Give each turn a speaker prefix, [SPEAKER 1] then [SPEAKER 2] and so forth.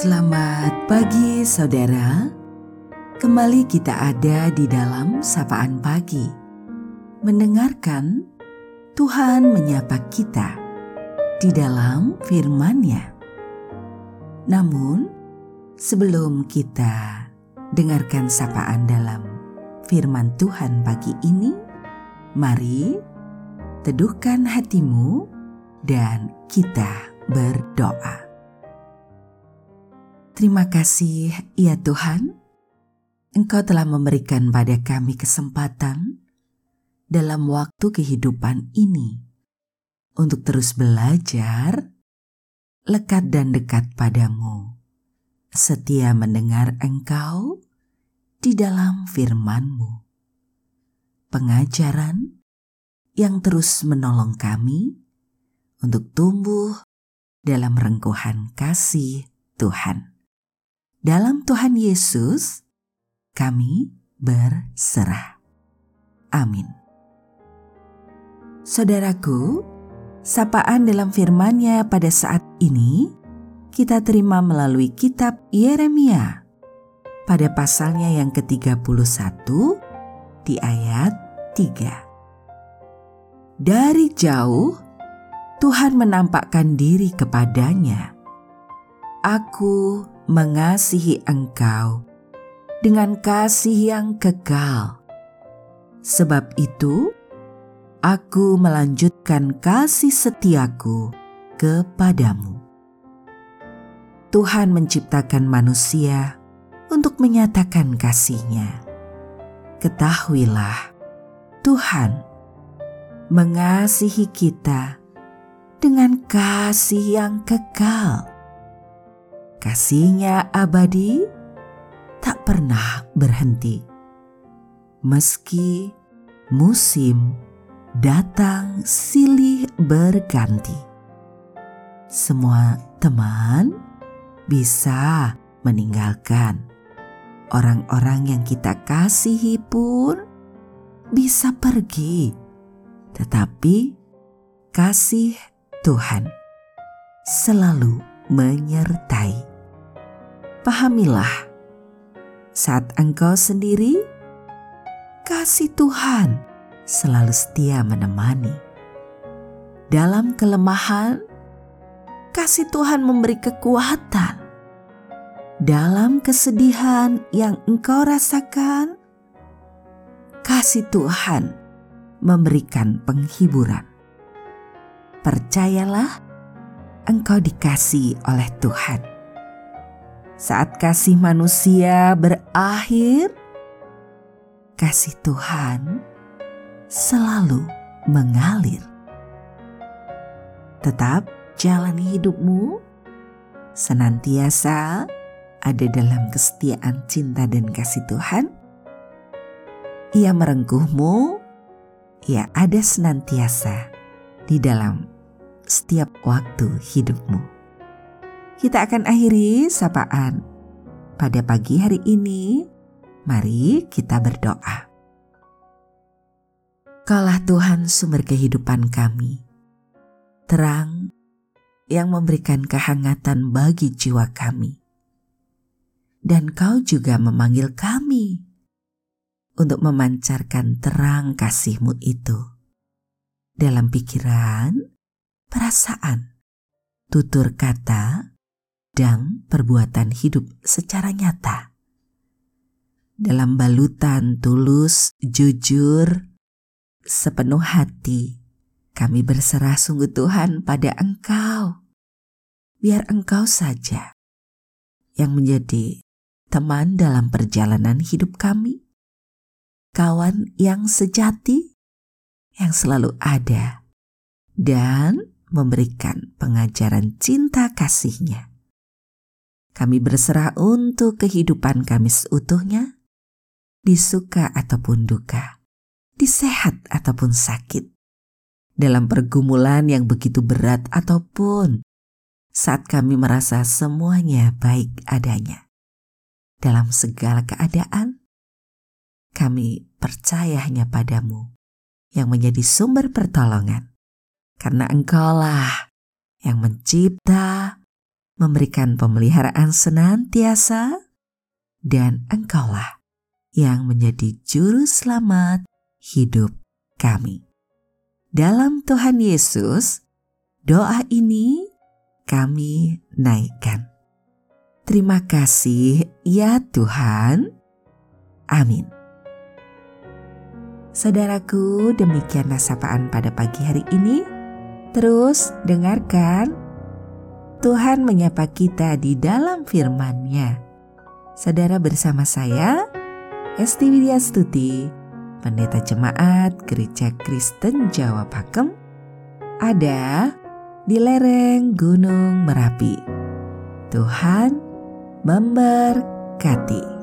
[SPEAKER 1] Selamat pagi saudara. Kembali kita ada di dalam sapaan pagi. Mendengarkan Tuhan menyapa kita di dalam firman-Nya. Namun, sebelum kita dengarkan sapaan dalam firman Tuhan pagi ini, mari teduhkan hatimu dan kita berdoa. Terima kasih, ya Tuhan, Engkau telah memberikan pada kami kesempatan dalam waktu kehidupan ini untuk terus belajar, lekat dan dekat padamu, setia mendengar Engkau di dalam firman-Mu. Pengajaran yang terus menolong kami untuk tumbuh dalam rengkuhan kasih Tuhan. Dalam Tuhan Yesus, kami berserah. Amin. Saudaraku, sapaan dalam firman-Nya pada saat ini kita terima melalui kitab Yeremia pada pasalnya yang ke-31 di ayat 3. Dari jauh Tuhan menampakkan diri kepadanya. Aku mengasihi engkau dengan kasih yang kekal. Sebab itu, aku melanjutkan kasih setiaku kepadamu. Tuhan menciptakan manusia untuk menyatakan kasihnya. Ketahuilah, Tuhan mengasihi kita dengan kasih yang kekal. Kasihnya abadi tak pernah berhenti. Meski musim datang silih berganti. Semua teman bisa meninggalkan. Orang-orang yang kita kasihi pun bisa pergi. Tetapi kasih Tuhan selalu menyertai. Pahamilah, saat engkau sendiri, kasih Tuhan selalu setia menemani. Dalam kelemahan, kasih Tuhan memberi kekuatan dalam kesedihan yang engkau rasakan, kasih Tuhan memberikan penghiburan. Percayalah, engkau dikasih oleh Tuhan. Saat kasih manusia berakhir, kasih Tuhan selalu mengalir. Tetap jalani hidupmu senantiasa ada dalam kesetiaan cinta dan kasih Tuhan. Ia merengkuhmu, ia ada senantiasa di dalam setiap waktu hidupmu. Kita akan akhiri sapaan pada pagi hari ini. Mari kita berdoa. Kaulah Tuhan sumber kehidupan kami, terang yang memberikan kehangatan bagi jiwa kami dan kau juga memanggil kami untuk memancarkan terang kasihmu itu dalam pikiran, perasaan, tutur kata, dan perbuatan hidup secara nyata. Dalam balutan tulus, jujur, sepenuh hati, kami berserah sungguh Tuhan pada Engkau. Biar Engkau saja yang menjadi teman dalam perjalanan hidup kami, kawan yang sejati yang selalu ada dan memberikan pengajaran cinta kasihnya. Kami berserah untuk kehidupan kami seutuhnya, di suka ataupun duka, di sehat ataupun sakit, dalam pergumulan yang begitu berat ataupun saat kami merasa semuanya baik adanya dalam segala keadaan, kami percaya hanya padamu yang menjadi sumber pertolongan. Karena engkaulah yang mencipta, memberikan pemeliharaan senantiasa, dan Engkaulah yang menjadi juru selamat hidup kami. Dalam Tuhan Yesus, doa ini kami naikkan. Terima kasih ya Tuhan. Amin. Saudaraku, demikianlah sapaan pada pagi hari ini. Terus dengarkan Tuhan menyapa kita di dalam firman-Nya. Saudara bersama saya, Esti Widya Stuti, Pendeta Jemaat Gereja Kristen Jawa Pakem, ada di lereng Gunung Merapi. Tuhan memberkati.